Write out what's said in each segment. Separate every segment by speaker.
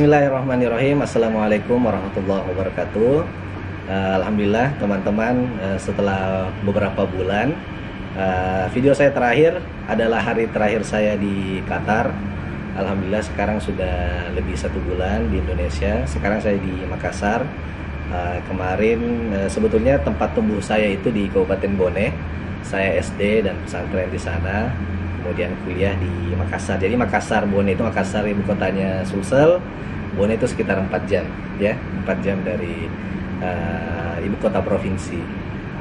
Speaker 1: Bismillahirrahmanirrahim. Assalamualaikum warahmatullahi wabarakatuh. Uh, Alhamdulillah teman-teman uh, setelah beberapa bulan uh, video saya terakhir adalah hari terakhir saya di Qatar. Alhamdulillah sekarang sudah lebih satu bulan di Indonesia. Sekarang saya di Makassar. Kemarin sebetulnya tempat tumbuh saya itu di Kabupaten Bone. Saya SD dan pesantren di sana kemudian kuliah di Makassar. Jadi Makassar, Bone itu Makassar ibu kotanya Sulsel. Bone itu sekitar 4 jam, ya, 4 jam dari uh, ibu kota provinsi.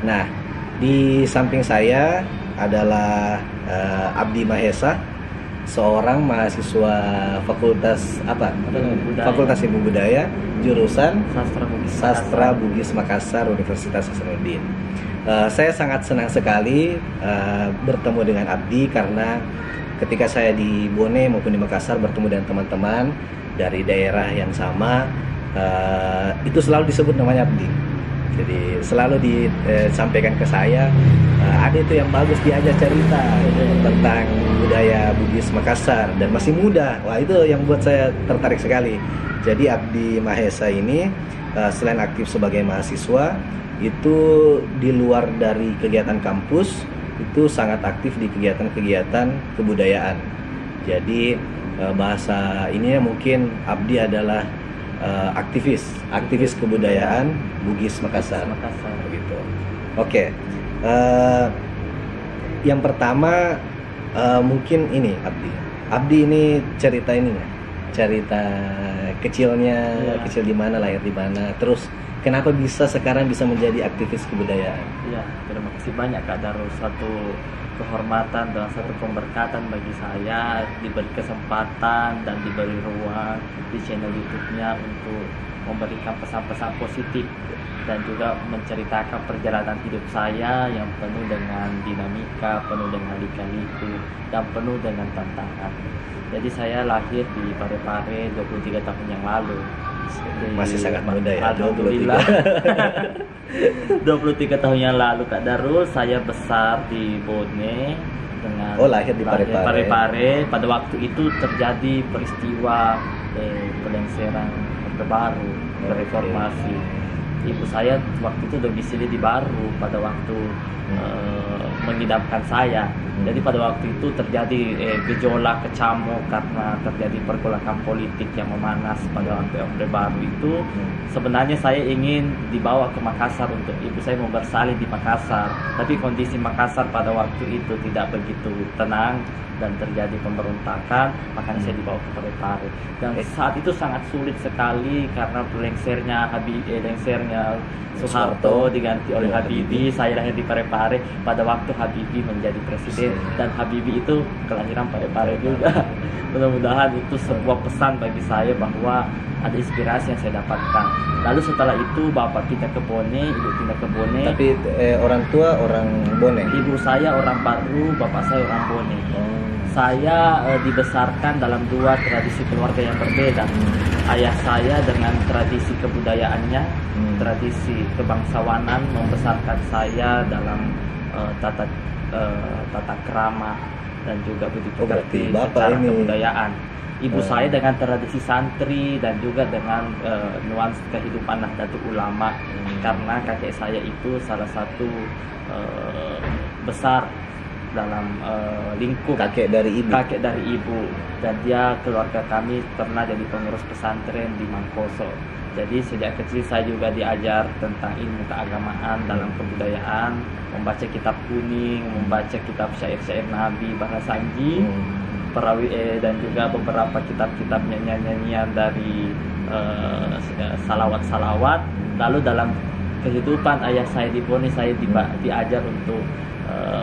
Speaker 1: Nah, di samping saya adalah uh, Abdi Mahesa, seorang mahasiswa Fakultas apa?
Speaker 2: Budaya.
Speaker 1: Fakultas Ilmu Budaya, jurusan
Speaker 2: Sastra Bugis
Speaker 1: Sastra Bugis Makassar Universitas Hasanuddin. Uh, saya sangat senang sekali uh, bertemu dengan Abdi karena ketika saya di Bone maupun di Makassar bertemu dengan teman-teman dari daerah yang sama uh, itu selalu disebut namanya Abdi. Jadi selalu disampaikan ke saya uh, ada itu yang bagus diajak cerita tentang budaya Bugis Makassar dan masih muda. Wah itu yang buat saya tertarik sekali. Jadi Abdi Mahesa ini uh, selain aktif sebagai mahasiswa itu di luar dari kegiatan kampus itu sangat aktif di kegiatan-kegiatan kebudayaan. Jadi eh, bahasa ini mungkin Abdi adalah eh, aktivis, aktivis kebudayaan Bugis Makassar.
Speaker 2: Makassar.
Speaker 1: Begitu. Oke. Eh, yang pertama eh, mungkin ini Abdi. Abdi ini cerita ini nggak? Cerita kecilnya,
Speaker 2: Iya.
Speaker 1: kecil di mana, lahir di mana, terus kenapa bisa sekarang bisa menjadi aktivis kebudayaan?
Speaker 2: Iya, terima kasih banyak Kak Darul. Satu kehormatan dan satu pemberkatan bagi saya diberi kesempatan dan diberi ruang di channel YouTube-nya untuk memberikan pesan-pesan positif dan juga menceritakan perjalanan hidup saya yang penuh dengan dinamika, penuh dengan lika-liku dan penuh dengan tantangan. Jadi saya lahir di Parepare 23 tahun yang lalu.
Speaker 1: Masih sangat muda ya,
Speaker 2: Alhamdulillah. 23 tahun yang lalu Kak Darul saya besar di Bone dengan
Speaker 1: Oh, lahir di Parepare.
Speaker 2: Parepare. Pada waktu itu terjadi peristiwa eh, pelengseran Orde Baru,
Speaker 1: Oke.
Speaker 2: reformasi. Ibu saya waktu itu domisili di Baru pada waktu
Speaker 1: Hmm.
Speaker 2: eh, mengidamkan saya.
Speaker 1: Hmm.
Speaker 2: Jadi pada waktu itu terjadi eh, gejolak kecamuk karena terjadi pergolakan politik yang memanas pada waktu Orde Baru itu
Speaker 1: Hmm.
Speaker 2: sebenarnya saya ingin dibawa ke Makassar untuk ibu saya mau bersalin di Makassar tapi kondisi Makassar pada waktu itu tidak begitu tenang dan terjadi pemberontakan makanya saya dibawa ke Parepare dan saat itu sangat sulit sekali karena lengsernya Habib eh, lengsernya
Speaker 1: Soeharto.
Speaker 2: Diganti oleh
Speaker 1: Iya,
Speaker 2: Habibie saya lahir di Parepare. Pada waktu Habibie menjadi presiden
Speaker 1: Presiden.
Speaker 2: dan Habibie itu kelahiran Parepare juga. Mudah-mudahan itu sebuah pesan bagi saya bahwa ada inspirasi yang saya dapatkan. Lalu setelah itu bapak pindah ke Bone, ibu pindah ke Bone.
Speaker 1: Tapi eh, orang tua orang Bone.
Speaker 2: ibu saya orang baru, bapak saya orang Bone.
Speaker 1: Oh.
Speaker 2: Saya eh, dibesarkan dalam dua tradisi keluarga yang berbeda. Ayah saya dengan tradisi kebudayaannya,
Speaker 1: Hmm.
Speaker 2: tradisi kebangsawanan membesarkan saya dalam eh, tata eh, tata krama dan juga begitu
Speaker 1: Oh, berarti bapak
Speaker 2: secara
Speaker 1: ini-
Speaker 2: kebudayaan. Ibu
Speaker 1: Eh.
Speaker 2: saya dengan tradisi santri dan juga dengan eh, nuansa kehidupan Nahdlatul Ulama
Speaker 1: Hmm.
Speaker 2: karena kakek saya itu salah satu eh, besar dalam eh, lingkup
Speaker 1: kakek dari ibu.
Speaker 2: kakek dari ibu dan dia keluarga kami pernah jadi pengurus pesantren di Mangkoso. Jadi sejak kecil saya juga diajar tentang ilmu keagamaan dalam kebudayaan, membaca kitab kuning, membaca kitab syair-syair Nabi bahasa Anji,
Speaker 1: Hmm.
Speaker 2: Perawi eh, dan juga beberapa kitab-kitab nyanyian-nyanyian dari eh, salawat-salawat. Lalu dalam kehidupan ayah saya di Bone saya diba- diajar untuk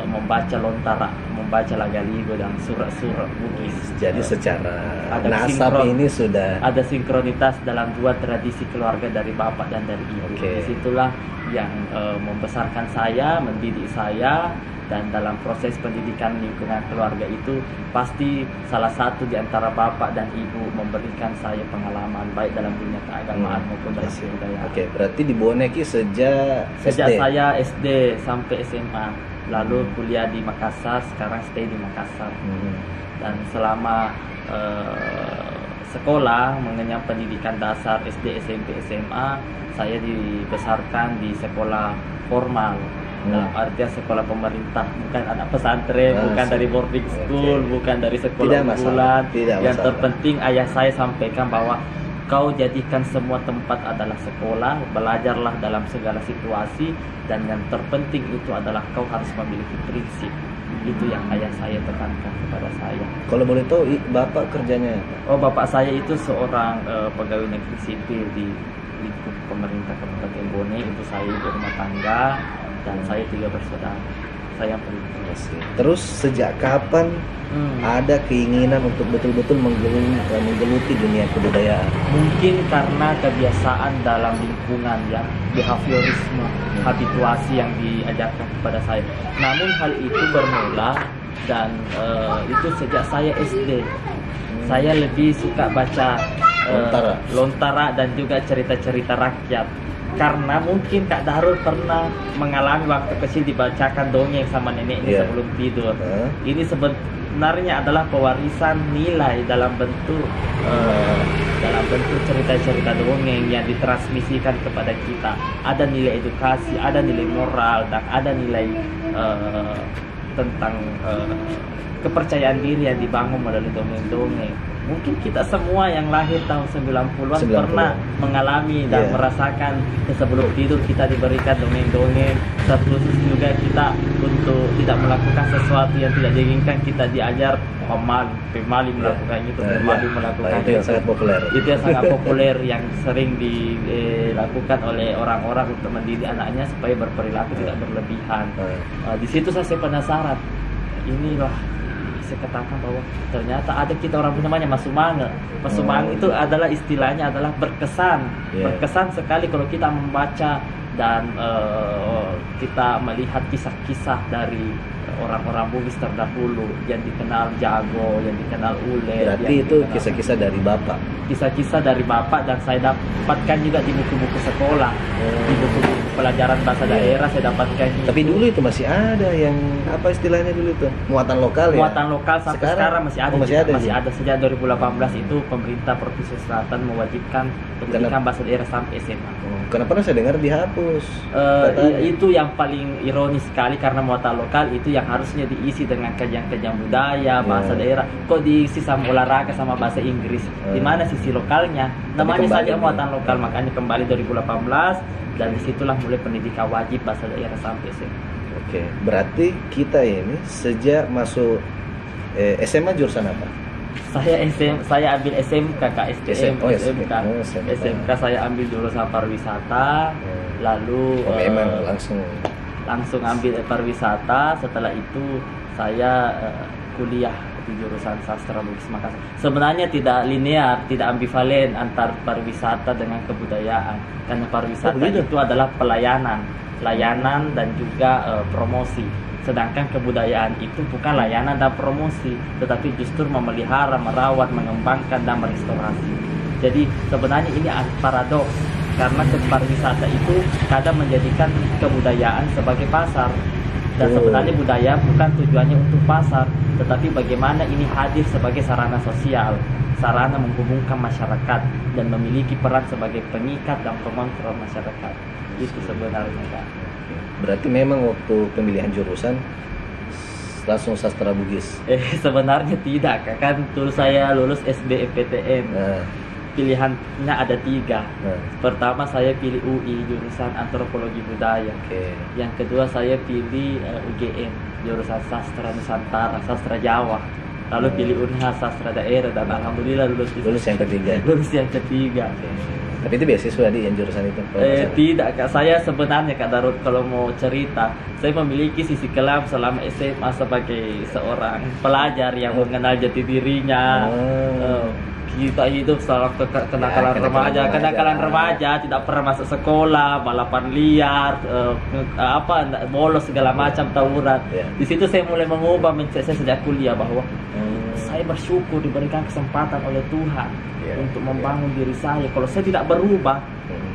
Speaker 2: membaca lontara, membaca lagaligo dan surat-surat Bugis.
Speaker 1: Jadi
Speaker 2: Eh,
Speaker 1: secara
Speaker 2: ada
Speaker 1: nasab
Speaker 2: sinkron.
Speaker 1: ini sudah
Speaker 2: ada sinkronitas dalam dua tradisi keluarga dari bapak dan dari ibu.
Speaker 1: Oke.
Speaker 2: Di situlah yang eh, membesarkan saya, mendidik saya, dan dalam proses pendidikan lingkungan keluarga itu pasti salah satu di antara bapak dan ibu memberikan saya pengalaman baik dalam dunia keagamaan
Speaker 1: Hmm,
Speaker 2: maupun dalam kebudayaan.
Speaker 1: Oke, berarti di Boneki sejak
Speaker 2: Sejak
Speaker 1: SD.
Speaker 2: saya SD sampai SMA, lalu kuliah di Makassar, sekarang stay di Makassar
Speaker 1: Hmm.
Speaker 2: dan selama eh, sekolah mengenyam pendidikan dasar SD, SMP, SMA, saya dibesarkan di sekolah formal. Dalam artian sekolah pemerintah, bukan anak pesantren,
Speaker 1: Ah,
Speaker 2: bukan
Speaker 1: so-
Speaker 2: dari boarding school,
Speaker 1: Oke.
Speaker 2: bukan dari
Speaker 1: Tidak
Speaker 2: sekolah
Speaker 1: masalah,
Speaker 2: unggulan.
Speaker 1: tidak
Speaker 2: Yang
Speaker 1: masalah.
Speaker 2: terpenting ayah saya sampaikan bahwa kau jadikan semua tempat adalah sekolah, belajarlah dalam segala situasi dan yang terpenting itu adalah kau harus memiliki prinsip. Itu yang ayah saya tekankan kepada saya.
Speaker 1: Kalau boleh tahu bapak kerjanya?
Speaker 2: Oh, bapak saya itu seorang eh, pegawai negeri sipil di lingkup pemerintah Kabupaten Bone. Itu saya ibu rumah tangga dan saya tiga bersaudara. Saya yang paling tua.
Speaker 1: Terus sejak kapan
Speaker 2: Hmm.
Speaker 1: ada keinginan untuk betul-betul eh, menggeluti dunia kebudayaan?
Speaker 2: mungkin karena kebiasaan dalam lingkungan ya behaviorisme habituasi yang diajarkan kepada saya namun hal itu bermula dan eh, itu sejak saya SD saya lebih suka baca eh,
Speaker 1: Lontara.
Speaker 2: lontara dan juga cerita-cerita rakyat karena mungkin Kak Darul pernah mengalami waktu kecil dibacakan dongeng sama neneknya
Speaker 1: Iya.
Speaker 2: sebelum tidur
Speaker 1: Hah?
Speaker 2: ini sebenarnya adalah pewarisan nilai dalam bentuk eh, dalam bentuk cerita-cerita dongeng yang ditransmisikan kepada kita. Ada nilai edukasi, ada nilai moral, dan ada nilai eh, tentang eh, kepercayaan diri yang dibangun melalui dongeng-dongeng. Mungkin kita semua yang lahir tahun 90-an
Speaker 1: 90-an.
Speaker 2: pernah mengalami dan
Speaker 1: Iya.
Speaker 2: merasakan sebelum tidur kita diberikan dongeng-dongeng terkhusus juga kita untuk tidak melakukan sesuatu yang tidak diinginkan kita diajar pemalu pemalu melakukan itu pemalu
Speaker 1: iya.
Speaker 2: melakukan
Speaker 1: Nah, itu yang sangat populer.
Speaker 2: itu yang sangat populer yang sering dilakukan oleh orang-orang untuk mendidik anaknya supaya berperilaku
Speaker 1: Iya.
Speaker 2: tidak berlebihan
Speaker 1: Nah,
Speaker 2: Uh, di situ saya penasaran. Inilah saya katakan bahwa ternyata ada kita orang punya namanya Masumanga. Masumanga
Speaker 1: Oh,
Speaker 2: itu adalah istilahnya adalah berkesan.
Speaker 1: Iya.
Speaker 2: Berkesan sekali kalau kita membaca dan uh, kita melihat kisah-kisah dari orang-orang Bugis terdahulu yang dikenal jago, yang dikenal ule.
Speaker 1: berarti itu kisah-kisah dari bapak.
Speaker 2: kisah-kisah dari bapak dan saya dapatkan juga di buku-buku sekolah, di buku-buku pelajaran bahasa
Speaker 1: Iya.
Speaker 2: daerah saya dapatkan.
Speaker 1: Tapi
Speaker 2: itu.
Speaker 1: dulu itu masih ada yang apa istilahnya dulu itu muatan lokal ya.
Speaker 2: muatan lokal sampai
Speaker 1: Sekarang?
Speaker 2: sekarang, masih ada
Speaker 1: Oh, masih ada
Speaker 2: masih
Speaker 1: sih?
Speaker 2: ada sejak 2018 itu pemerintah provinsi selatan mewajibkan pendidikan bahasa daerah sampai SMA.
Speaker 1: Oh, Kenapa pernah saya dengar dihapus?
Speaker 2: I- itu yang paling ironis sekali karena muatan lokal itu yang harusnya diisi dengan kajian-kajian budaya bahasa
Speaker 1: Iya.
Speaker 2: daerah kok diisi sama olahraga sama bahasa Inggris di
Speaker 1: Hmm.
Speaker 2: mana sisi lokalnya namanya saja muatan lokal makanya kembali 2018 dan di situlah mulai pendidikan wajib bahasa daerah sampai SMA
Speaker 1: Oke, berarti kita ini sejak masuk eh, SMA jurusan apa?
Speaker 2: saya SM, saya ambil SMK Kak STM
Speaker 1: SM, oh,
Speaker 2: SMK
Speaker 1: oh, SMK.
Speaker 2: SMK saya ambil jurusan pariwisata
Speaker 1: Hmm.
Speaker 2: lalu
Speaker 1: Oh,
Speaker 2: eh,
Speaker 1: memang langsung
Speaker 2: langsung ambil pariwisata setelah itu saya eh, kuliah di jurusan sastra Bugis Makassar. Sebenarnya tidak linear tidak ambivalen antar pariwisata dengan kebudayaan karena pariwisata
Speaker 1: Oh,
Speaker 2: itu adalah pelayanan layanan dan juga eh, promosi. Sedangkan kebudayaan itu bukan layanan dan promosi tetapi justru memelihara merawat mengembangkan dan merestorasi. Jadi sebenarnya ini paradoks karena pariwisata itu kadang menjadikan kebudayaan sebagai pasar dan sebenarnya budaya bukan tujuannya untuk pasar tetapi bagaimana ini hadir sebagai sarana sosial sarana menghubungkan masyarakat dan memiliki peran sebagai pengikat dan pengontrol masyarakat. Itu sebenarnya Kak.
Speaker 1: berarti memang waktu pemilihan jurusan langsung sastra Bugis.
Speaker 2: eh sebenarnya tidak kan dulu saya lulus SBMPTN
Speaker 1: Nah,
Speaker 2: pilihannya ada tiga
Speaker 1: nah,
Speaker 2: pertama saya pilih UI jurusan antropologi budaya
Speaker 1: oke.
Speaker 2: Yang kedua saya pilih eh, UGM jurusan sastra Nusantara, sastra Jawa. Lalu
Speaker 1: Hmm.
Speaker 2: pilih Unhas sastra daerah dan alhamdulillah lulus di-
Speaker 1: Lulus yang ketiga.
Speaker 2: lulus yang ketiga.
Speaker 1: Oke. Tapi itu beasiswa di yang jurusan itu.
Speaker 2: Eh,
Speaker 1: salah.
Speaker 2: tidak kak, saya sebenarnya kak Darut kalau mau cerita, saya memiliki sisi kelam selama SMA sebagai seorang pelajar yang mengenal jati dirinya.
Speaker 1: Oh.
Speaker 2: Eh, kita hidup ke- kenakalan
Speaker 1: Ya,
Speaker 2: remaja, kenakalan remaja, tidak pernah masuk sekolah, balapan liar, nge- apa bolos segala macam tawuran.
Speaker 1: Ya.
Speaker 2: Di situ saya mulai mengubah mindset saya sejak kuliah bahwa
Speaker 1: Hmm.
Speaker 2: saya bersyukur diberikan kesempatan oleh Tuhan
Speaker 1: Ya,
Speaker 2: untuk
Speaker 1: ya.
Speaker 2: membangun diri saya. Kalau saya tidak berubah
Speaker 1: Hmm.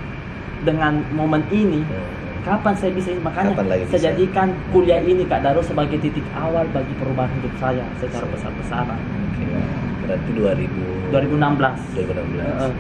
Speaker 2: dengan momen ini,
Speaker 1: Hmm.
Speaker 2: Kapan saya bisa ini makanya
Speaker 1: Kapan lagi
Speaker 2: saya
Speaker 1: bisa?
Speaker 2: jadikan kuliah ini Kak Daro sebagai titik awal bagi perubahan hidup saya secara besar-besaran
Speaker 1: Oke. Berarti 2000
Speaker 2: 2016
Speaker 1: 2016.
Speaker 2: Heeh.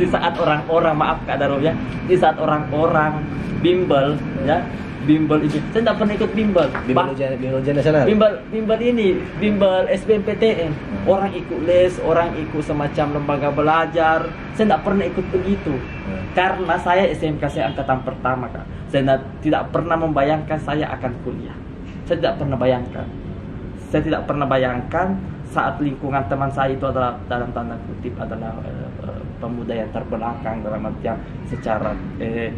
Speaker 2: di saat orang-orang maaf Kak Daro ya di saat orang-orang bimbel ya bimbel itu saya tidak pernah ikut bimbel.
Speaker 1: Bimbel ujian, bimbel ujian nasional.
Speaker 2: bimbel bimbel ini bimbel SBMPTN
Speaker 1: Hmm.
Speaker 2: orang ikut les orang ikut semacam lembaga belajar. Saya tidak pernah ikut begitu.
Speaker 1: Hmm.
Speaker 2: karena saya SMK saya angkatan pertama kak. Saya tidak, tidak pernah membayangkan saya akan kuliah. Saya tidak pernah bayangkan. Saya tidak pernah bayangkan saat lingkungan teman saya itu adalah dalam tanda kutip adalah eh, eh, pemuda yang terbelakang dalam artian secara eh,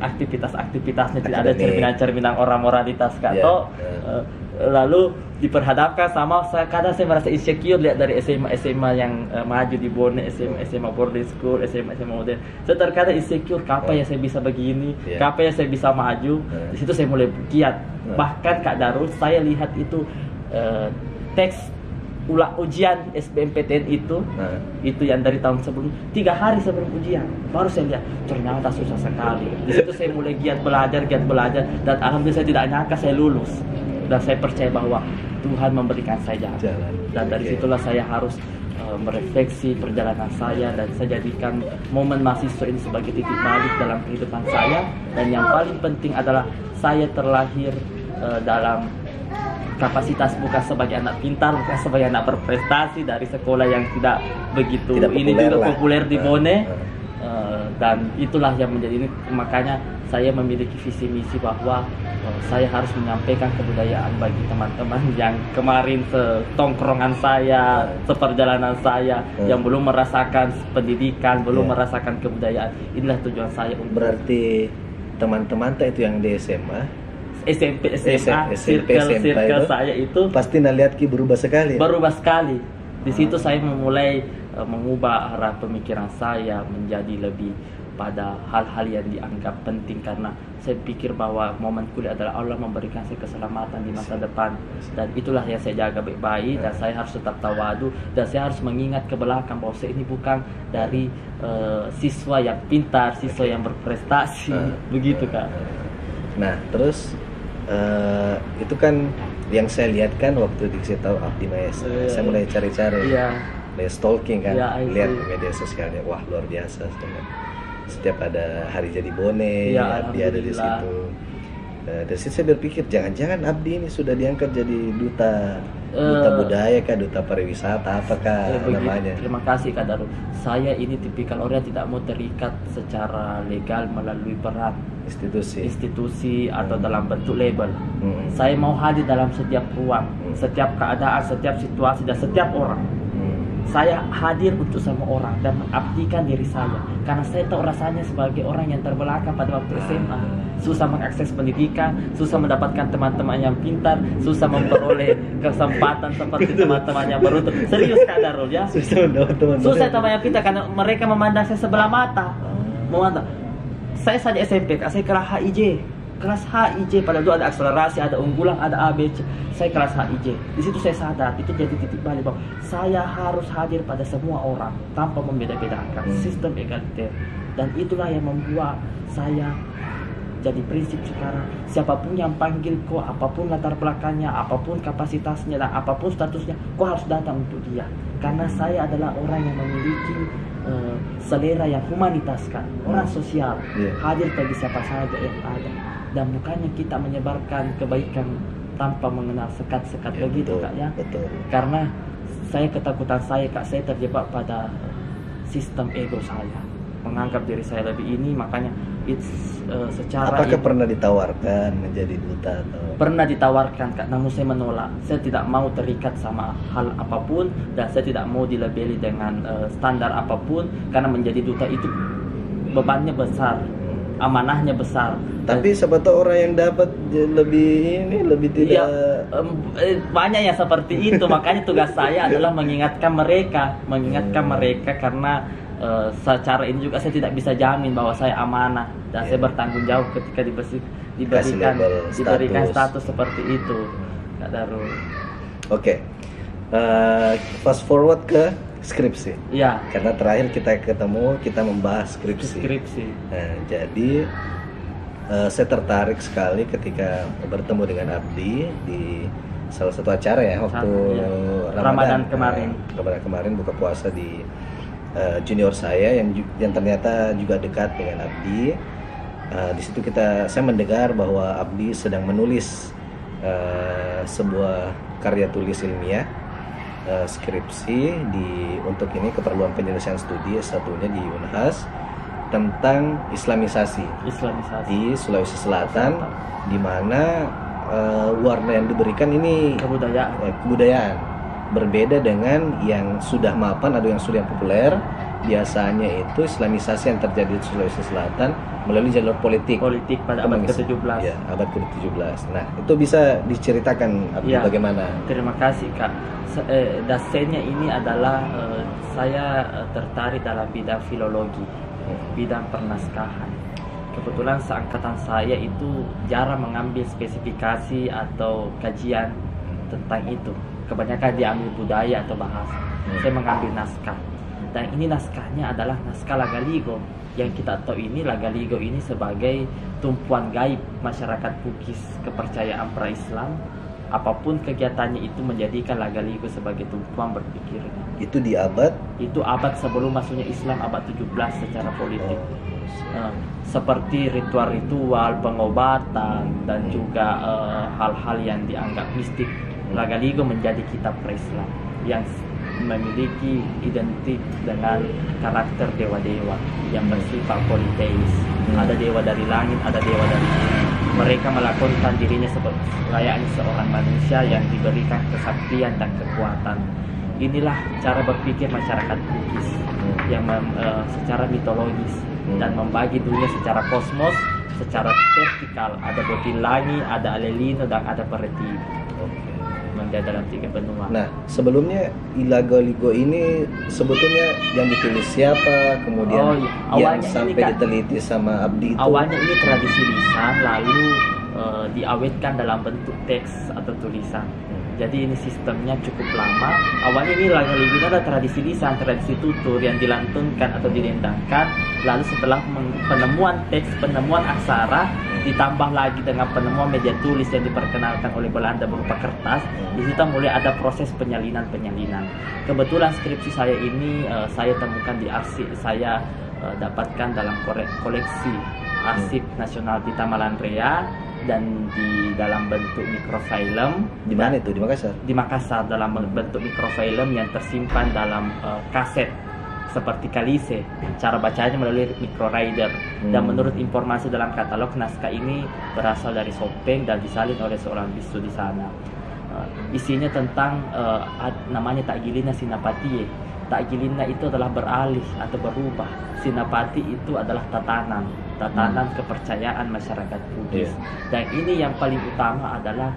Speaker 2: aktivitas-aktivitasnya tidak ada cerminan-cerminan orang moralitas kak
Speaker 1: Iya,
Speaker 2: Toh,
Speaker 1: iya.
Speaker 2: eh, lalu diperhadapkan sama saya kadang saya merasa insecure lihat dari SMA SMA yang eh, maju di Bone SMA SMA boarding school SMA SMA modern saya terkadang insecure kapan ya saya bisa begini
Speaker 1: Iya.
Speaker 2: kapan ya saya bisa maju
Speaker 1: Iya.
Speaker 2: di situ saya mulai giat
Speaker 1: Iya.
Speaker 2: bahkan Kak Darul saya lihat itu eh, teks ulang ujian SBMPTN itu
Speaker 1: Nah,
Speaker 2: itu yang dari tahun sebelum tiga hari sebelum ujian. Baru saya lihat ternyata susah sekali. Di situ saya mulai giat belajar giat belajar dan alhamdulillah saya tidak nyangka saya lulus. Dan saya percaya bahwa Tuhan memberikan saya jalan.
Speaker 1: Jalan.
Speaker 2: dan dari situlah saya harus uh, merefleksi perjalanan saya dan saya jadikan momen mahasiswa ini sebagai titik balik dalam kehidupan saya. Dan yang paling penting adalah saya terlahir uh, dalam kapasitas bukan sebagai anak pintar bukan sebagai anak berprestasi dari sekolah yang tidak begitu
Speaker 1: Tidak
Speaker 2: ini juga
Speaker 1: lah.
Speaker 2: populer di
Speaker 1: Nah,
Speaker 2: Bone
Speaker 1: nah.
Speaker 2: Uh, dan itulah yang menjadi ini makanya saya memiliki visi misi bahwa uh, saya harus menyampaikan kebudayaan bagi teman-teman yang kemarin setongkrongan saya, seperjalanan saya
Speaker 1: Hmm.
Speaker 2: yang belum merasakan pendidikan, belum
Speaker 1: Iya.
Speaker 2: merasakan kebudayaan. Inilah tujuan saya untuk
Speaker 1: Berarti teman-teman itu yang di SMA
Speaker 2: SMP, SMA,
Speaker 1: SMP,
Speaker 2: circle,
Speaker 1: SMA
Speaker 2: circle
Speaker 1: itu
Speaker 2: saya itu
Speaker 1: pasti nalihat ki berubah sekali.
Speaker 2: berubah sekali. Di situ
Speaker 1: Hmm.
Speaker 2: saya memulai uh, mengubah arah pemikiran saya menjadi lebih pada hal-hal yang dianggap penting karena saya pikir bahwa momen kuliah adalah Allah memberikan saya keselamatan di masa depan dan itulah yang saya jaga baik-baik dan saya harus tetap tawadu dan saya harus mengingat ke belakang bahwa saya ini bukan dari uh, siswa yang pintar, siswa yang berprestasi,
Speaker 1: Hmm.
Speaker 2: begitu kak.
Speaker 1: Nah, terus eh, itu kan yang saya lihat kan waktu dikasih tahu Abdi Maes.
Speaker 2: Iya.
Speaker 1: Saya mulai cari-cari.
Speaker 2: Iya.
Speaker 1: mulai stalking kan,
Speaker 2: Iya,
Speaker 1: lihat media sosialnya, wah luar biasa. Setiap ada hari jadi bone,
Speaker 2: Iya,
Speaker 1: Abdi ada di situ. Eh, dari situ saya berpikir, jangan-jangan Abdi ini sudah diangkat jadi duta, duta
Speaker 2: Eh,
Speaker 1: budaya kah, duta pariwisata, apakah
Speaker 2: Eh, begitu.
Speaker 1: namanya?
Speaker 2: Terima kasih Kak Daru. Saya ini tipikal orang yang tidak mau terikat secara legal melalui peran
Speaker 1: Institusi.
Speaker 2: institusi atau
Speaker 1: Hmm.
Speaker 2: dalam bentuk label.
Speaker 1: Hmm.
Speaker 2: Saya mau hadir dalam setiap ruang,
Speaker 1: Hmm.
Speaker 2: setiap keadaan, setiap situasi dan setiap orang. Saya hadir untuk semua orang dan mengabdikan diri saya karena saya tahu rasanya sebagai orang yang terbelakang pada waktu SMA. Susah mengakses pendidikan, susah mendapatkan teman-teman yang pintar, susah memperoleh kesempatan seperti teman-teman yang beruntung. Serius Kak Darul ya.
Speaker 1: Susah teman.
Speaker 2: Susah teman yang pintar karena mereka memandang saya sebelah mata. Memandang. Saya saja SMP, Kak, saya kelas HIJ. Kelas HIJ pada dulu ada akselerasi, ada unggulan, ada ABC. Saya kelas HIJ. Di situ saya sadar itu jadi titik balik bahwa saya harus hadir pada semua orang tanpa membeda-bedakan
Speaker 1: Hmm.
Speaker 2: sistem egaliter. Dan itulah yang membuat saya jadi prinsip sekarang siapa pun yang panggil kau apa pun latar belakangnya apa pun kapasitasnya dan apa pun statusnya kau harus datang untuk dia karena saya adalah orang yang memiliki eh, selera yang humanitas kan orang sosial.
Speaker 1: Iya.
Speaker 2: hadir bagi siapa saja yang ada. Dan bukannya kita menyebarkan kebaikan tanpa mengenal sekat-sekat
Speaker 1: Ya,
Speaker 2: begitu
Speaker 1: betul,
Speaker 2: kak ya.
Speaker 1: Betul.
Speaker 2: karena saya ketakutan saya kak saya terjebak pada sistem ego saya menganggap diri saya lebih ini makanya it's eh, secara
Speaker 1: Apakah
Speaker 2: ini-
Speaker 1: pernah ditawarkan menjadi duta atau
Speaker 2: pernah ditawarkan kak namun saya menolak saya tidak mau terikat sama hal apa pun dan saya tidak mau dilabeli dengan eh, standar apa pun karena menjadi duta itu bebannya besar amanahnya besar
Speaker 1: Tapi siapa tahu orang yang dapat lebih ini lebih tidak
Speaker 2: em, eh, banyak yang seperti itu. Makanya tugas saya adalah mengingatkan mereka, mengingatkan
Speaker 1: Hmm.
Speaker 2: mereka karena eh, secara ini juga saya tidak bisa jamin bahwa saya amanah dan saya
Speaker 1: Iya.
Speaker 2: bertanggung jawab ketika diberi-
Speaker 1: Dikasih
Speaker 2: diberikan diberikan
Speaker 1: status.
Speaker 2: status seperti itu. Kak Darul.
Speaker 1: Oke. Eh, fast forward ke skripsi.
Speaker 2: Iya,
Speaker 1: Karena terakhir kita ketemu kita membahas skripsi.
Speaker 2: skripsi.
Speaker 1: Nah, jadi uh, saya tertarik sekali ketika bertemu dengan Abdi di salah satu acara ya waktu
Speaker 2: iya.
Speaker 1: Ramadan,
Speaker 2: Ramadan kemarin.
Speaker 1: Uh, Ramadan kemarin buka puasa di uh, junior saya yang yang ternyata juga dekat dengan Abdi. Uh, di situ kita saya mendengar bahwa Abdi sedang menulis uh, sebuah karya tulis ilmiah uh, skripsi di untuk ini keperluan penyelesaian studi S1-nya di Unhas tentang Islamisasi
Speaker 2: Islamisasi.
Speaker 1: di Sulawesi Selatan di mana uh, warna yang diberikan ini
Speaker 2: Kebudayaan.
Speaker 1: eh, kebudayaan berbeda dengan yang sudah mapan atau yang sudah populer biasanya itu Islamisasi yang terjadi di Sulawesi Selatan melalui jalur politik
Speaker 2: Politik pada abad
Speaker 1: Komunis.
Speaker 2: ke-17.
Speaker 1: ya abad ke-17 nah itu bisa diceritakan
Speaker 2: Ya.
Speaker 1: bagaimana
Speaker 2: Terima kasih Kak. Eh, dasennya ini adalah eh, saya eh, tertarik dalam bidang filologi, bidang pernaskahan. Kebetulan seangkatan saya itu jarang mengambil spesifikasi atau kajian tentang itu. Kebanyakan diambil budaya atau bahasa. Saya mengambil naskah. Dan ini naskahnya adalah naskah Lagaligo. Yang kita tahu ini Lagaligo ini sebagai tumpuan gaib masyarakat Bugis kepercayaan pra-Islam apa pun kegiatannya itu menjadikan Lagaligo sebagai tumpuan berpikirnya.
Speaker 1: itu di abad
Speaker 2: Itu abad sebelum masuknya Islam abad 17 secara politik. Eh, seperti ritual-ritual pengobatan dan juga eh, hal-hal yang dianggap mistik. Lagaligo menjadi kitab pra-Islam yang memiliki identik dengan karakter dewa-dewa yang bersifat politeis. Ada dewa dari langit, ada dewa dari bumi. Mereka melakukan dirinya seperti layaknya seorang manusia yang diberikan kesaktian dan kekuatan. Inilah cara berpikir masyarakat Bugis yang mem- eh, secara mitologis dan membagi dunia secara kosmos, secara vertikal. Ada bodi langit, ada alelino dan ada pertiwi. Menjadi dalam tiga benua.
Speaker 1: Nah, sebelumnya Ilagaligo ini sebetulnya yang ditulis siapa, kemudian
Speaker 2: Oh, iya.
Speaker 1: yang
Speaker 2: Awalnya
Speaker 1: sampai
Speaker 2: Kak.
Speaker 1: diteliti sama Abdi itu.
Speaker 2: Awalnya ini tradisi lisan, lalu eh, diawetkan dalam bentuk teks atau tulisan.
Speaker 1: Hmm.
Speaker 2: Jadi ini sistemnya cukup lama. Awalnya ini lagu-lagu ini adalah tradisi lisan, tradisi tutur yang dilantunkan atau didendangkan. Lalu setelah penemuan teks, penemuan aksara, ditambah lagi dengan penemuan media tulis yang diperkenalkan oleh Belanda berupa kertas, di situ mulai ada proses penyalinan-penyalinan. Kebetulan skripsi saya ini eh, saya temukan di arsip saya eh, dapatkan dalam koleksi arsip nasional di Tamalan Rea dan di dalam bentuk mikrofilm
Speaker 1: Di mana itu? Di Makassar.
Speaker 2: di Makassar dalam bentuk mikrofilm yang tersimpan dalam eh, kaset seperti Kalise. Cara bacanya melalui microrider dan
Speaker 1: Hmm.
Speaker 2: menurut informasi dalam katalog naskah ini berasal dari Sopeng dan disalin oleh seorang bisu di sana. Eh, isinya tentang ad- namanya Takgilina Sinapati. Takgilina itu adalah beralih atau berubah. Sinapati itu adalah tatanan, tatanan kepercayaan masyarakat Bugis.
Speaker 1: Iya.
Speaker 2: Dan ini yang paling utama adalah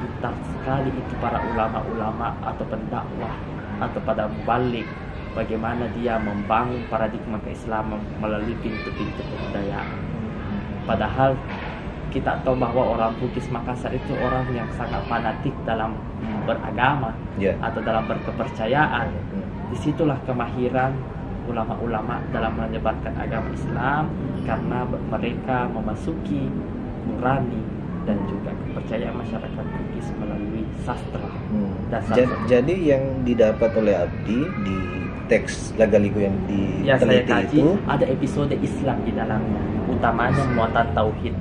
Speaker 2: pintar sekali itu para ulama-ulama atau pendakwah atau pada balik bagaimana dia membangun paradigma keislaman melalui pintu-pintu kebudayaan. Padahal kita tahu bahwa orang Bugis Makassar itu orang yang sangat fanatik dalam beragama
Speaker 1: Ya.
Speaker 2: atau dalam berkepercayaan.
Speaker 1: Di
Speaker 2: situlah kemahiran ulama-ulama dalam menyebarkan agama Islam karena mereka memasuki nurani dan juga kepercayaan masyarakat Bugis melalui sastra.
Speaker 1: Hmm. Ja-
Speaker 2: sastra.
Speaker 1: jadi yang didapat oleh Abdi di teks Lagaligo yang
Speaker 2: Ya
Speaker 1: diteliti
Speaker 2: kaji
Speaker 1: itu
Speaker 2: ada episode Islam di dalamnya, utamanya muatan tauhid.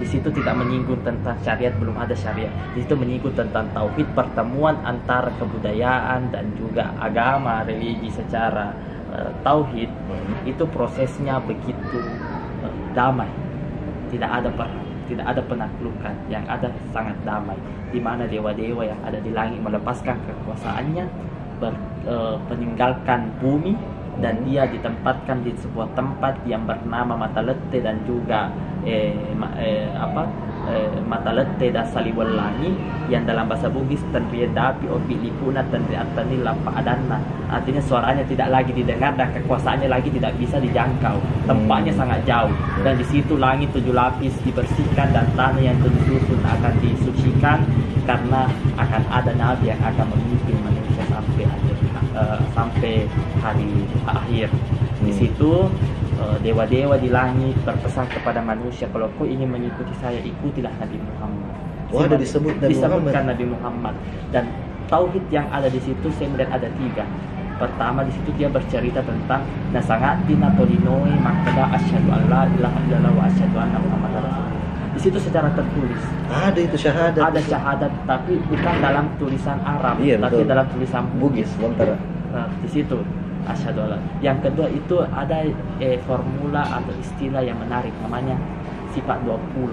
Speaker 2: Di situ tidak menyinggung tentang syariat, belum ada syariat. Di situ menyinggung tentang tauhid, pertemuan antara kebudayaan dan juga agama, religi secara eh, tauhid.
Speaker 1: Hmm.
Speaker 2: Itu prosesnya begitu eh, damai. Tidak ada perang, tidak ada penaklukan, yang ada sangat damai. Di mana dewa-dewa yang ada di langit melepaskan kekuasaannya, ber, eh, meninggalkan bumi dan dia ditempatkan di sebuah tempat yang bernama Matalete dan juga eh, ma- eh, apa eh, Matalete dan Saliwelangi yang dalam bahasa Bugis tanri dapi opi lipuna tanri atani lapa adana artinya suaranya tidak lagi didengar dan kekuasaannya lagi tidak bisa dijangkau. Tempatnya
Speaker 1: Hmm.
Speaker 2: sangat jauh. Dan di situ langit tujuh lapis dibersihkan dan tanah yang tujuh susun akan disucikan karena akan ada nabi yang akan memimpin manusia eh, sampai hari akhir di
Speaker 1: Hmm.
Speaker 2: situ eh, dewa-dewa di langit berpesan kepada manusia kalau kau ingin mengikuti saya ikutilah Nabi Muhammad.
Speaker 1: Wah, ada disebut Nabi
Speaker 2: disebutkan
Speaker 1: Muhammad.
Speaker 2: Nabi Muhammad dan tauhid yang ada di situ saya melihat ada tiga. Pertama di situ dia bercerita tentang nasangati natolinoi makada asyhadu an la ilaha illallah wa asyhadu anna muhammadar rasulullah. Di situ secara tertulis
Speaker 1: Ada itu syahadat.
Speaker 2: ada syahadat tapi bukan dalam tulisan Arab
Speaker 1: Iya,
Speaker 2: tapi
Speaker 1: betul.
Speaker 2: dalam tulisan
Speaker 1: Bugis, lontar.
Speaker 2: Nah, di situ asyhadu. Yang kedua itu ada eh, formula atau istilah yang menarik namanya sifat 20.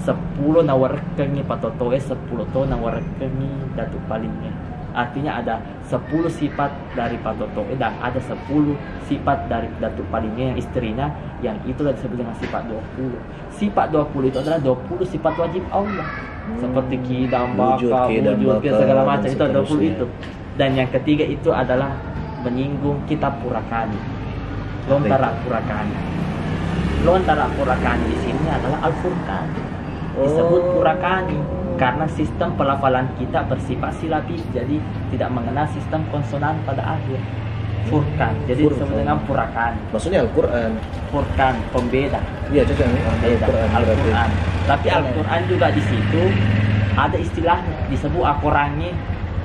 Speaker 2: 10 nawarekengi patotoe 10 to nawarekengi datu palingnya. Artinya ada 10 sifat dari patotoe dan ada 10 sifat dari datu palingnya yang istrinya yang itu disebut dengan sifat 20. Sifat 20 itu adalah 20 sifat wajib Allah. Seperti kidam, baka, wujud, segala macam itu ada 20
Speaker 1: seterusnya.
Speaker 2: itu. Dan yang ketiga itu adalah menyinggung kitab Purakani. Lontara Purakani. Lontara Purakani di sini adalah Al-Furqan. Disebut
Speaker 1: Oh.
Speaker 2: Purakani karena sistem pelafalan kita bersifat silabis jadi tidak mengenal sistem konsonan pada akhir. Furqan. Jadi disebut dengan Purakani.
Speaker 1: Maksudnya Al-Qur'an.
Speaker 2: Furqan pembeda.
Speaker 1: Iya, nih.
Speaker 2: Pembeda
Speaker 1: Al-Qur'an.
Speaker 2: Tapi. Al-Quran juga di situ ada istilahnya disebut akorangi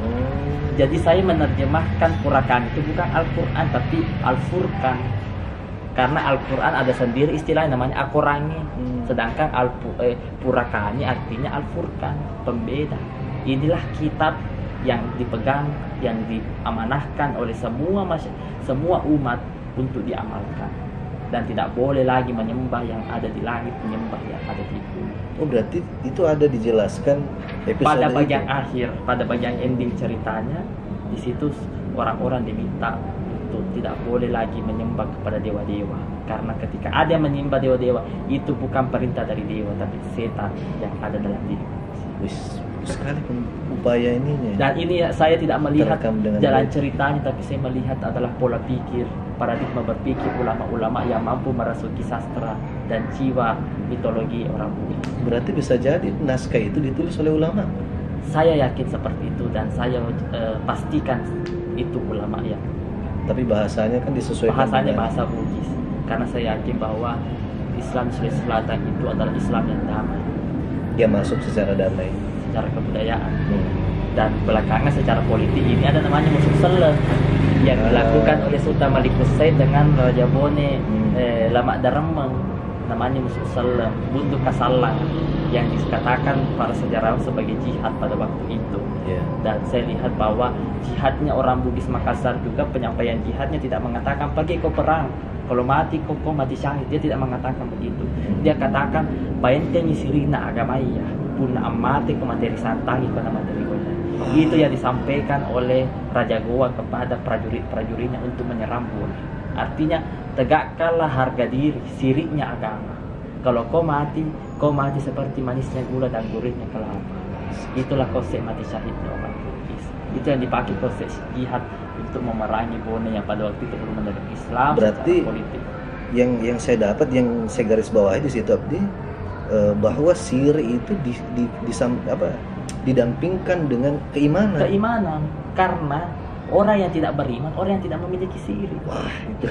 Speaker 1: Oh.
Speaker 2: jadi saya menerjemahkan Purakan itu bukan Al-Quran tapi Al-Furqan. Karena Al-Quran ada sendiri istilah namanya Akorangi.
Speaker 1: Hmm.
Speaker 2: Sedangkan al eh, Purakani artinya Al-Furqan, pembeda. Inilah kitab yang dipegang, yang diamanahkan oleh semua semua umat untuk diamalkan. Dan tidak boleh lagi menyembah yang ada di langit, menyembah yang ada di bumi.
Speaker 1: Oh, berarti itu ada dijelaskan episode
Speaker 2: pada
Speaker 1: itu.
Speaker 2: bagian akhir, pada bagian ending ceritanya, di situ orang-orang diminta tidak boleh lagi menyembah kepada dewa-dewa. Karena ketika ada yang menyembah dewa-dewa, itu bukan perintah dari dewa, tapi setan yang ada dalam diri.
Speaker 1: Wis, sekali upaya ininya.
Speaker 2: Dan ini ya, saya tidak melihat jalan ceritanya, tapi saya melihat adalah pola pikir, paradigma berpikir ulama-ulama yang mampu merasuki sastra dan jiwa mitologi orang Bugis.
Speaker 1: Berarti bisa jadi naskah itu ditulis oleh ulama.
Speaker 2: Saya yakin seperti itu dan saya eh, pastikan itu ulama yang
Speaker 1: Tapi bahasanya kan disesuaikan
Speaker 2: bahasanya
Speaker 1: dengan-
Speaker 2: bahasa Bugis karena saya yakin bahwa Islam Sulawesi Selatan itu adalah Islam yang damai
Speaker 1: dia masuk secara damai.
Speaker 2: secara kebudayaan
Speaker 1: Hmm.
Speaker 2: dan belakangan secara politik ini ada namanya musuh sele yang
Speaker 1: Ah.
Speaker 2: dilakukan oleh Sultan Malik Hussein dengan Raja Bone
Speaker 1: Hmm.
Speaker 2: eh, Lama Daremeng namanya musuh sele Buntu Kasalang yang dikatakan para sejarawan sebagai jihad pada waktu itu.
Speaker 1: Ya.
Speaker 2: dan saya lihat bahwa jihadnya orang Bugis Makassar juga penyampaian jihadnya tidak mengatakan pergi kau perang. Kalau mati kau, kau mati syahid. Dia tidak mengatakan begitu. Dia katakan bayangkan sirina agama iya. Pun amate kau materi santangi kau materi kau itu yang disampaikan oleh Raja Goa kepada prajurit-prajuritnya untuk menyerang artinya tegakkanlah harga diri siriknya agama kalau kau mati kau mati seperti manisnya gula dan gurihnya kelapa. Itulah konsep mati syahidnya orang Bugis itu yang dipakai konsep jihad untuk memerangi Bone yang pada waktu itu belum menerima Islam
Speaker 1: Berarti-
Speaker 2: politik.
Speaker 1: Yang yang saya dapat, yang saya garis bawahi di situ Abdi, eh, bahwa siri itu di, di, disam- apa, didampingkan dengan keimanan.
Speaker 2: keimanan karena orang yang tidak beriman orang yang tidak memiliki siri
Speaker 1: Wah, itu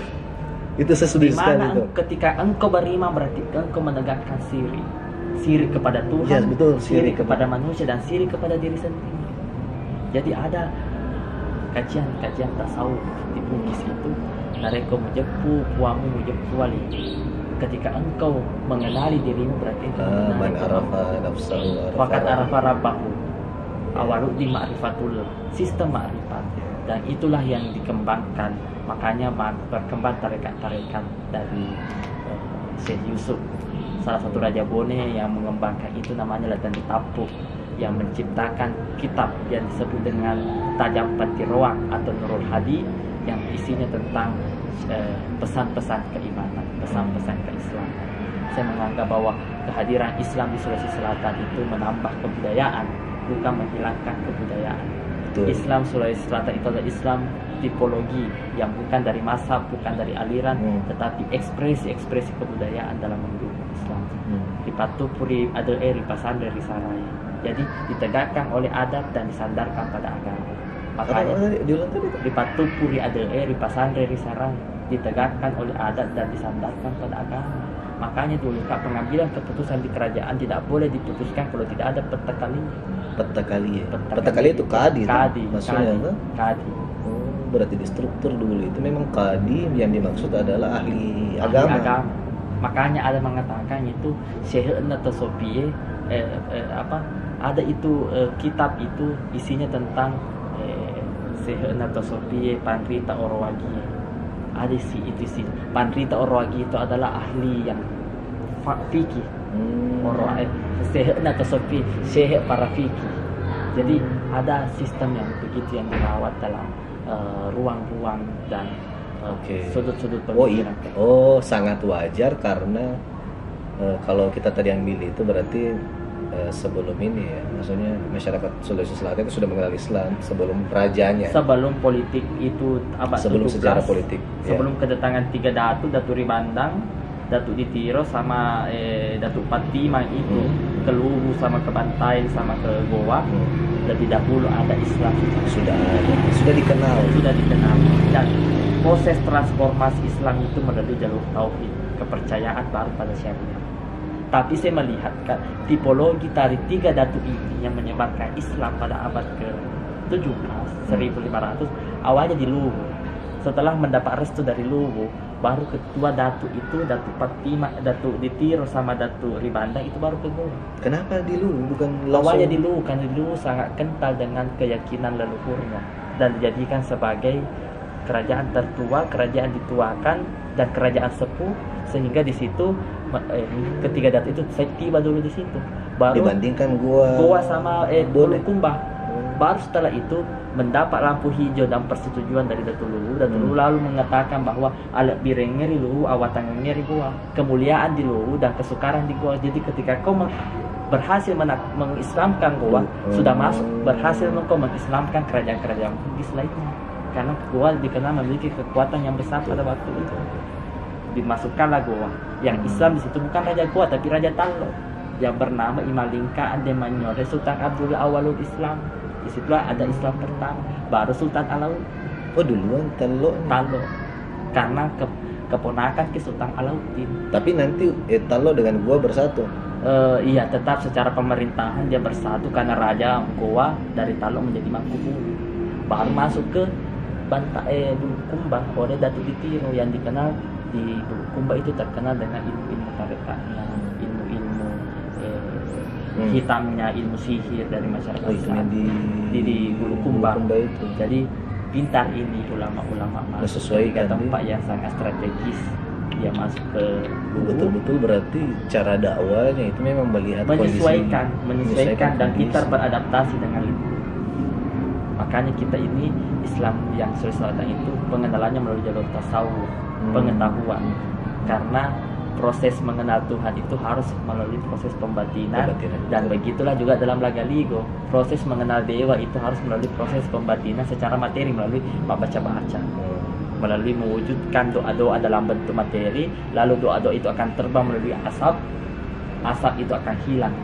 Speaker 1: itu
Speaker 2: di
Speaker 1: sekali itu.
Speaker 2: ketika engkau beriman berarti engkau menegakkan siri. Siri kepada Tuhan
Speaker 1: Ya, betul,
Speaker 2: siri,
Speaker 1: siri
Speaker 2: kepada manusia dan siri kepada diri sendiri. Jadi ada kajian-kajian tasawuf di Bugis itu. Mereka mujepu puamu mujepu wali. Ketika engkau mengenali dirimu berarti engkau
Speaker 1: Ah,
Speaker 2: mengenali
Speaker 1: arafa nafsahu arafa rabbahu.
Speaker 2: arafa rabbahu awalu di ma'rifatul sistem ma'rifat dan itulah yang dikembangkan makanya ma- berkembang tarekat-tarekat dari eh, Syekh Yusuf salah satu Raja Bone yang mengembangkan itu namanya Latan Tapuk yang menciptakan kitab yang disebut dengan Tajam Patiroang atau Nurul Hadi yang isinya tentang eh, pesan-pesan keimanan, pesan-pesan keislaman. Saya menganggap bahwa kehadiran Islam di Sulawesi Selatan itu menambah kebudayaan, bukan menghilangkan kebudayaan.
Speaker 1: Betul.
Speaker 2: Islam Sulawesi Selatan itu adalah Islam tipologi yang bukan dari masa, bukan dari aliran,
Speaker 1: Hmm.
Speaker 2: tetapi ekspresi-ekspresi kebudayaan dalam mendukung Islam.
Speaker 1: Hmm.
Speaker 2: Puri adel eri pasan dari saraya. Jadi ditegakkan oleh adat dan disandarkan pada agama. makanya
Speaker 1: Apa tadi? diulang tadi
Speaker 2: ripat tupuri ada eh ripat sandre risarang ditegakkan oleh adat dan disandarkan pada agama makanya dulu kak pengambilan keputusan di kerajaan tidak boleh diputuskan kalau tidak ada peta kali
Speaker 1: peta kali ya?
Speaker 2: Peta
Speaker 1: peta kali itu kadi
Speaker 2: kadi
Speaker 1: maksudnya
Speaker 2: kadi,
Speaker 1: apa?
Speaker 2: Kadi.
Speaker 1: oh berarti di struktur dulu itu. Memang kadi yang dimaksud adalah ahli
Speaker 2: Ahli
Speaker 1: agama,
Speaker 2: makanya ada mengatakan itu syehna tasopie eh, eh, apa ada itu eh, kitab itu isinya tentang eh, syehna tasopie panrita orowagi ada si itu sih panrita orowagi itu adalah ahli yang fikih.
Speaker 1: Hmm.
Speaker 2: orang eh syekh atau sopi syekh para fikih jadi ada sistem yang begitu yang dirawat dalam eh, ruang-ruang dan eh, sudut-sudut
Speaker 1: Oh, i-
Speaker 2: pemikiran
Speaker 1: oh sangat wajar karena eh, kalau kita tadi yang milih itu berarti sebelum ini ya, maksudnya masyarakat Sulawesi Selatan itu sudah mengenal Islam sebelum rajanya,
Speaker 2: sebelum politik itu abad
Speaker 1: sebelum
Speaker 2: 17,
Speaker 1: sejarah politik. ya.
Speaker 2: sebelum kedatangan tiga datu datu Ribandang datu Ditiro sama eh, datu Patima itu.
Speaker 1: Hmm.
Speaker 2: ke Luwu sama ke Bantaeng sama ke Goa.
Speaker 1: Hmm,
Speaker 2: lebih dahulu ada Islam.
Speaker 1: Sudah ada, sudah dikenal.
Speaker 2: sudah dikenal. Dan proses transformasi Islam itu melalui jalur tauhid kepercayaan baru pada syariat tapi saya melihat kan tipologi dari tiga datu ini yang menyebarkan Islam pada abad ke 17 1500 awalnya di Luwu setelah mendapat restu dari Luwu baru kedua datu itu datu Fatima datu Ditiro sama datu Ribanda itu baru ke Goa
Speaker 1: Kenapa di Luwu bukan
Speaker 2: Awalnya
Speaker 1: langsung
Speaker 2: di Luwu kan di Luwu sangat kental dengan keyakinan leluhurnya dan dijadikan sebagai kerajaan tertua, kerajaan dituakan dan kerajaan sepuh sehingga di situ eh, ketiga dat itu saya tiba dulu di situ. Baru
Speaker 1: dibandingkan gua
Speaker 2: Goa sama eh. Bulukumba. Baru setelah itu mendapat lampu hijau dan persetujuan dari Datu Luwu. Datu Luwu
Speaker 1: Hmm.
Speaker 2: lalu mengatakan bahwa alat birengeri Luwu, awatan ngeri Goa. Kemuliaan di Luwu dan kesukaran di Goa. Jadi ketika kau berhasil menak- mengislamkan Goa,
Speaker 1: Hmm.
Speaker 2: sudah masuk berhasil kau mengislamkan kerajaan-kerajaan Bugis lainnya. Karena Goa dikenal memiliki kekuatan yang besar pada waktu itu. Dimasukkanlah Goa. Yang Islam di situ bukan Raja Goa tapi Raja Talo yang bernama Imalingka Andemanyore Sultan Abdul Awalul Islam. Di situlah ada Islam pertama, baru Sultan Alauddin
Speaker 1: oh duluan Talo
Speaker 2: Talo. Karena ke, keponakan ke Sultan Alauddin.
Speaker 1: tapi nanti eh, Talo dengan gua bersatu
Speaker 2: Eh, iya, tetap secara pemerintahan dia bersatu karena Raja Goa dari Talo menjadi Mangkubumi. Baru masuk ke Banta eh Bulukumba oleh Datu Ditiro yang dikenal di Bulukumba itu terkenal dengan ilmu-ilmu tarekatnya, ilmu-ilmu eh,
Speaker 1: Hmm.
Speaker 2: hitamnya, ilmu sihir dari masyarakat
Speaker 1: oh
Speaker 2: Islam.
Speaker 1: di
Speaker 2: Di, di Bulukumba.
Speaker 1: Bulukumba itu
Speaker 2: Jadi pintar ini ulama-ulama masuk
Speaker 1: Menyesuaikan
Speaker 2: ke tempat yang sangat strategis. Dia masuk ke
Speaker 1: betul-betul berarti cara dakwahnya itu memang melihat
Speaker 2: menyesuaikan,
Speaker 1: kondisi,
Speaker 2: menyesuaikan dan kita beradaptasi dengan itu. Makanya kita ini Islam yang Selatan itu pengenalannya melalui jalur tasawuf,
Speaker 1: Hmm.
Speaker 2: pengetahuan. Karena proses mengenal Tuhan itu harus melalui proses pembatinan.
Speaker 1: Pembatinan,
Speaker 2: dan begitulah juga dalam Lagaligo proses mengenal dewa itu harus melalui proses pembatinan secara materi melalui baca-baca
Speaker 1: Hmm.
Speaker 2: melalui mewujudkan doa-doa dalam bentuk materi lalu doa-doa itu akan terbang melalui asap asap itu akan hilang.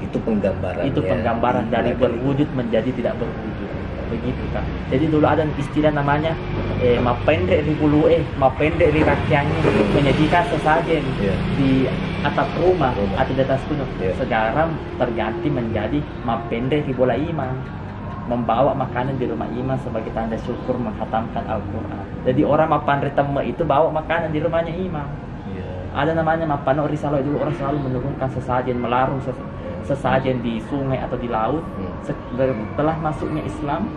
Speaker 1: Itu penggambaran
Speaker 2: itu penggambaran dari berwujud menjadi tidak berwujud begitu kan jadi dulu ada istilah namanya eh mapendek di bulu eh mapendek di rakyatnya menyajikan sesajen
Speaker 1: ya.
Speaker 2: di atap rumah,
Speaker 1: Rumah.
Speaker 2: atau di atas gunung
Speaker 1: Iya.
Speaker 2: sekarang terganti menjadi mapendek di bola iman membawa makanan di rumah iman sebagai tanda syukur menghatamkan Al-Quran jadi orang mapan reteme itu bawa makanan di rumahnya imam
Speaker 1: ya.
Speaker 2: ada namanya mapano risalo dulu orang selalu menurunkan sesajen melarung ses- sesajen di sungai atau di laut
Speaker 1: Hmm.
Speaker 2: setelah masuknya Islam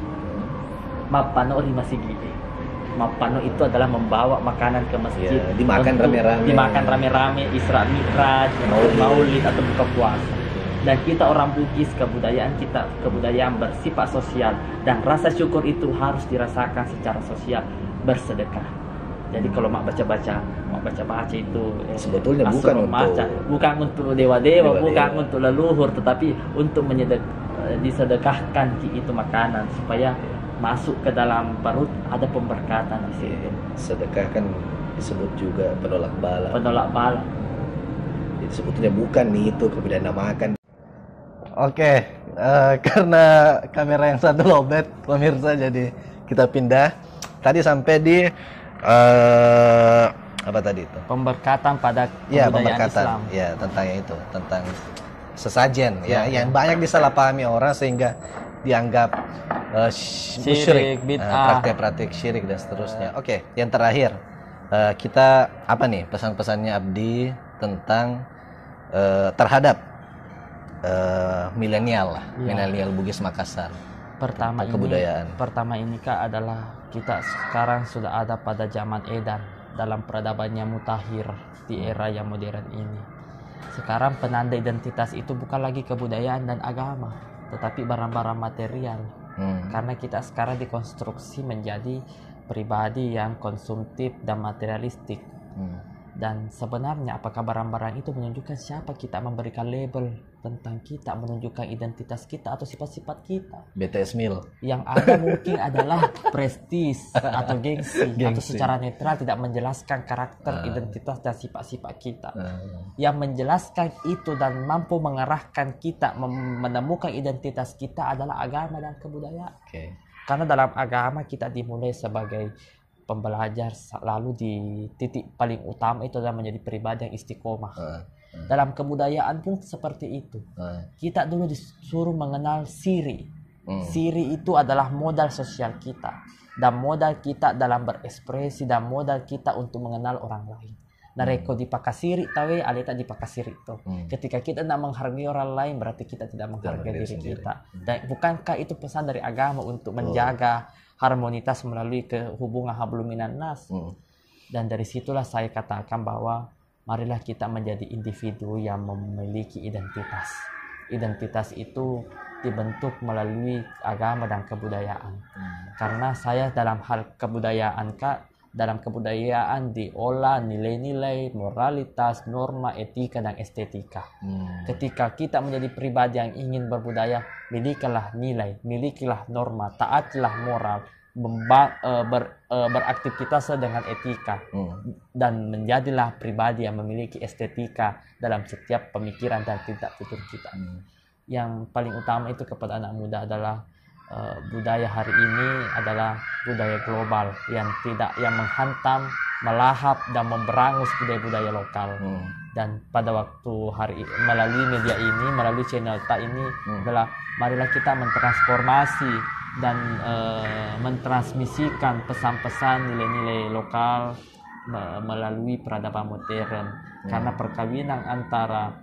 Speaker 2: mapano ri masih gini mapano itu adalah membawa makanan ke masjid
Speaker 1: Ya, dimakan rame-rame.
Speaker 2: dimakan rame-rame Isra Mi'raj
Speaker 1: Maulid.
Speaker 2: Maulid atau buka puasa dan kita orang Bugis kebudayaan kita kebudayaan bersifat sosial dan rasa syukur itu harus dirasakan secara sosial bersedekah jadi kalau mak baca-baca mak baca-baca itu eh,
Speaker 1: Sebetulnya bukan
Speaker 2: membaca.
Speaker 1: untuk-
Speaker 2: bukan untuk dewa-dewa bukan untuk leluhur tetapi untuk menyedek eh, disedekahkan ki- itu makanan supaya masuk ke dalam perut ada pemberkatan di situ.
Speaker 1: Sedekah kan disebut juga penolak bala.
Speaker 2: Penolak bala.
Speaker 1: Jadi sebetulnya bukan nih itu kemudian namakan oke eh, karena kamera yang satu lobet pemirsa jadi kita pindah. Tadi sampai di eh, apa tadi itu?
Speaker 2: Pemberkatan pada
Speaker 1: Ya, pemberkatan.
Speaker 2: Islam.
Speaker 1: Ya, tentang itu, tentang sesajen ya,
Speaker 2: Ya,
Speaker 1: yang banyak disalahpahami orang sehingga dianggap sh-
Speaker 2: Syirik,
Speaker 1: eh, praktek-praktek syirik dan seterusnya. Oke, yang terakhir eh, kita apa nih pesan-pesannya Abdi tentang eh, terhadap eh, milenial lah,
Speaker 2: Ya.
Speaker 1: milenial Bugis Makassar.
Speaker 2: Pertama ini,
Speaker 1: kebudayaan.
Speaker 2: pertama ini kak adalah kita sekarang sudah ada pada zaman Edan dalam peradabannya mutakhir di era yang modern ini. Sekarang penanda identitas itu bukan lagi kebudayaan dan agama, tetapi barang-barang material.
Speaker 1: Hmm.
Speaker 2: Karena kita sekarang dikonstruksi menjadi pribadi yang konsumtif dan materialistik.
Speaker 1: Hmm.
Speaker 2: Dan sebenarnya apakah barang-barang itu menunjukkan siapa kita memberikan label tentang kita, menunjukkan identitas kita atau sifat-sifat kita?
Speaker 1: BTS Mil.
Speaker 2: Yang ada mungkin adalah prestis atau gengsi, atau
Speaker 1: Gengsi.
Speaker 2: secara netral tidak menjelaskan karakter, identitas dan sifat-sifat kita.
Speaker 1: Eh,
Speaker 2: Yang menjelaskan itu dan mampu mengarahkan kita menemukan identitas kita adalah agama dan kebudayaan.
Speaker 1: Oke.
Speaker 2: Karena dalam agama kita dimulai sebagai pembelajar lalu di titik paling utama itu adalah menjadi pribadi yang istiqomah.
Speaker 1: Eh,
Speaker 2: Dalam kebudayaan pun seperti itu.
Speaker 1: eh,
Speaker 2: Kita dulu disuruh mengenal siri.
Speaker 1: hmm.
Speaker 2: Siri itu adalah modal sosial kita dan modal kita dalam berekspresi dan modal kita untuk mengenal orang lain. Nareko dipakasiri tawe alita dipakasiri itu.
Speaker 1: Hmm.
Speaker 2: Ketika kita tidak menghargai orang lain berarti kita tidak menghargai diri
Speaker 1: sendiri.
Speaker 2: kita. Dan bukankah itu pesan dari agama untuk menjaga harmonitas melalui kehubungan habluminan nas?
Speaker 1: Hmm.
Speaker 2: Dan dari situlah saya katakan bahwa marilah kita menjadi individu yang memiliki identitas. Identitas itu dibentuk melalui agama dan kebudayaan.
Speaker 1: Hmm.
Speaker 2: Karena saya dalam hal kebudayaan Kak, dalam kebudayaan diolah nilai-nilai, moralitas, norma, etika dan estetika.
Speaker 1: Hmm.
Speaker 2: Ketika kita menjadi pribadi yang ingin berbudaya, milikilah nilai, milikilah norma, taatilah moral, memba- eh, ber- eh, beraktivitas dengan etika
Speaker 1: Hmm.
Speaker 2: dan menjadilah pribadi yang memiliki estetika dalam setiap pemikiran dan tindak tutur kita.
Speaker 1: Hmm.
Speaker 2: Yang paling utama itu kepada anak muda adalah eh, budaya hari ini adalah budaya global yang tidak yang menghantam, melahap dan memberangus budaya-budaya lokal.
Speaker 1: Hmm.
Speaker 2: Dan pada waktu hari melalui media ini, melalui channel tak ini
Speaker 1: Hmm.
Speaker 2: adalah marilah kita mentransformasi dan eh, mentransmisikan pesan-pesan nilai-nilai lokal me- melalui peradaban modern karena perkawinan antara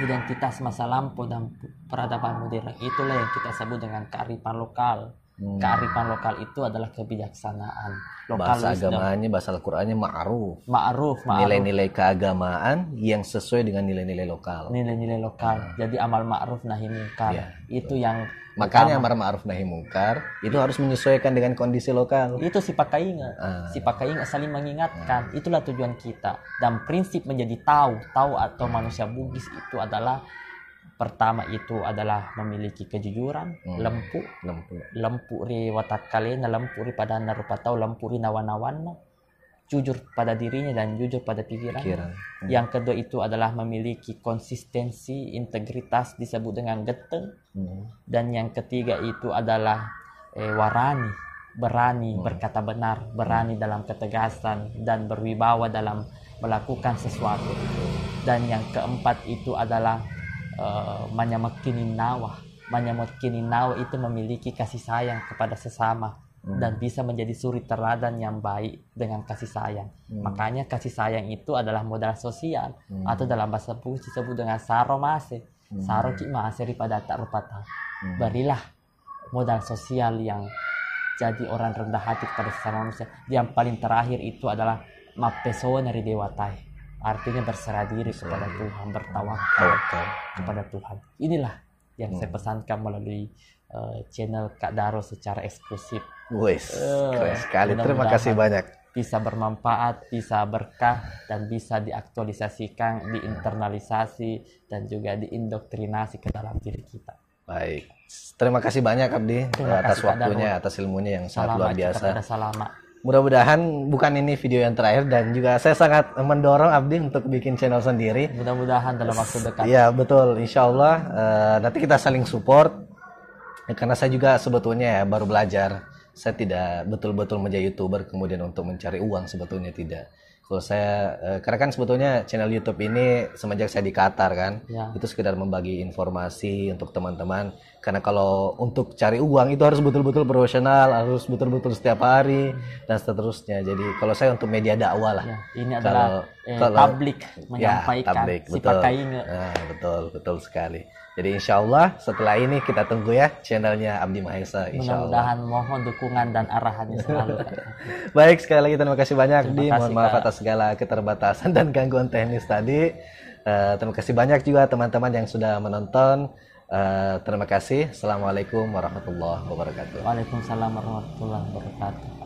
Speaker 2: identitas masa lampau dan peradaban modern. Itulah yang kita sebut dengan kearifan lokal.
Speaker 1: Hmm.
Speaker 2: kearifan lokal itu adalah kebijaksanaan. Lokal
Speaker 1: bahasa
Speaker 2: wisdom.
Speaker 1: agamanya bahasa Al-Qur'annya ma'ruf.
Speaker 2: Ma'ruf ma'ruf.
Speaker 1: Nilai-nilai keagamaan yang sesuai dengan nilai-nilai lokal.
Speaker 2: Nilai-nilai lokal. Jadi amal ma'ruf nahi munkar
Speaker 1: Iya,
Speaker 2: itu yang
Speaker 1: makanya amar ma'ruf nahi mungkar itu harus menyesuaikan dengan kondisi lokal.
Speaker 2: Itu si pakai ingat
Speaker 1: Ah.
Speaker 2: si pakai ingat saling mengingatkan. Itulah tujuan kita. Dan prinsip menjadi tahu tahu atau manusia Bugis itu adalah pertama itu adalah memiliki kejujuran
Speaker 1: Hmm.
Speaker 2: lempu.
Speaker 1: Lempu.
Speaker 2: Lempu ri watakalena lempu ri pada narupatau lempu ri nawan-nawanna jujur pada dirinya dan jujur pada pikiran.
Speaker 1: Pikiran
Speaker 2: yang kedua itu adalah memiliki konsistensi integritas disebut dengan geteng
Speaker 1: Hmm.
Speaker 2: dan yang ketiga itu adalah eh, warani berani
Speaker 1: Hmm.
Speaker 2: berkata benar berani dalam ketegasan dan berwibawa dalam melakukan sesuatu. Dan yang keempat itu adalah eh, manyamakkinin nawa manyamakkinin nawa itu memiliki kasih sayang kepada sesama
Speaker 1: Hmm.
Speaker 2: dan bisa menjadi suri teladan yang baik dengan kasih sayang
Speaker 1: Hmm.
Speaker 2: makanya kasih sayang itu adalah modal sosial
Speaker 1: Hmm.
Speaker 2: atau dalam bahasa Bugis disebut dengan saro mase
Speaker 1: Hmm.
Speaker 2: saro ki maseri pada tak rupata
Speaker 1: Hmm.
Speaker 2: berilah modal sosial yang jadi orang rendah hati kepada sesama manusia yang paling terakhir itu adalah mapesona dari dewatai artinya berserah diri kepada Tuhan bertawakal
Speaker 1: Tawakal.
Speaker 2: kepada Tuhan inilah yang
Speaker 1: Hmm.
Speaker 2: saya pesankan melalui eh, channel Kak Daro secara eksklusif
Speaker 1: Wes,
Speaker 2: Eh,
Speaker 1: keren sekali. Terima kasih banyak.
Speaker 2: bisa bermanfaat, bisa berkah, dan bisa diaktualisasikan, diinternalisasi, dan juga diindoktrinasi ke dalam diri kita.
Speaker 1: Baik. Terima kasih banyak Abdi
Speaker 2: Terima
Speaker 1: atas waktunya, atas ilmunya yang sangat luar biasa. mudah-mudahan bukan ini video yang terakhir dan juga saya sangat mendorong Abdi untuk bikin channel sendiri.
Speaker 2: Mudah-mudahan dalam waktu dekat.
Speaker 1: Iya betul, insya Allah uh, nanti kita saling support. Ya, karena saya juga sebetulnya ya baru belajar. Saya tidak betul-betul menjadi youtuber kemudian untuk mencari uang sebetulnya tidak. Kalau saya, uh, karena kan sebetulnya channel YouTube ini semenjak saya di Qatar kan,
Speaker 2: Ya.
Speaker 1: itu sekedar membagi informasi untuk teman-teman. Karena kalau untuk cari uang itu harus betul-betul profesional, harus betul-betul setiap hari dan seterusnya. Jadi kalau saya untuk media dakwah lah.
Speaker 2: Ya, ini
Speaker 1: Kalau-
Speaker 2: adalah eh,
Speaker 1: kalau-
Speaker 2: publik
Speaker 1: Ya,
Speaker 2: menyampaikan
Speaker 1: tablik,
Speaker 2: si
Speaker 1: betul. Nah, betul, betul sekali. Jadi insya Allah setelah ini kita tunggu ya channelnya Abdi Mahesa insya Allah.
Speaker 2: Mudah-mudahan mohon dukungan dan arahannya selalu.
Speaker 1: Baik sekali lagi terima kasih banyak
Speaker 2: Terima
Speaker 1: Di.
Speaker 2: kasih,
Speaker 1: Mohon maaf
Speaker 2: Kak.
Speaker 1: atas segala keterbatasan dan gangguan teknis tadi. Eh, terima kasih banyak juga teman-teman yang sudah menonton. Eh, terima kasih. Assalamualaikum warahmatullahi wabarakatuh.
Speaker 2: Waalaikumsalam warahmatullahi wabarakatuh.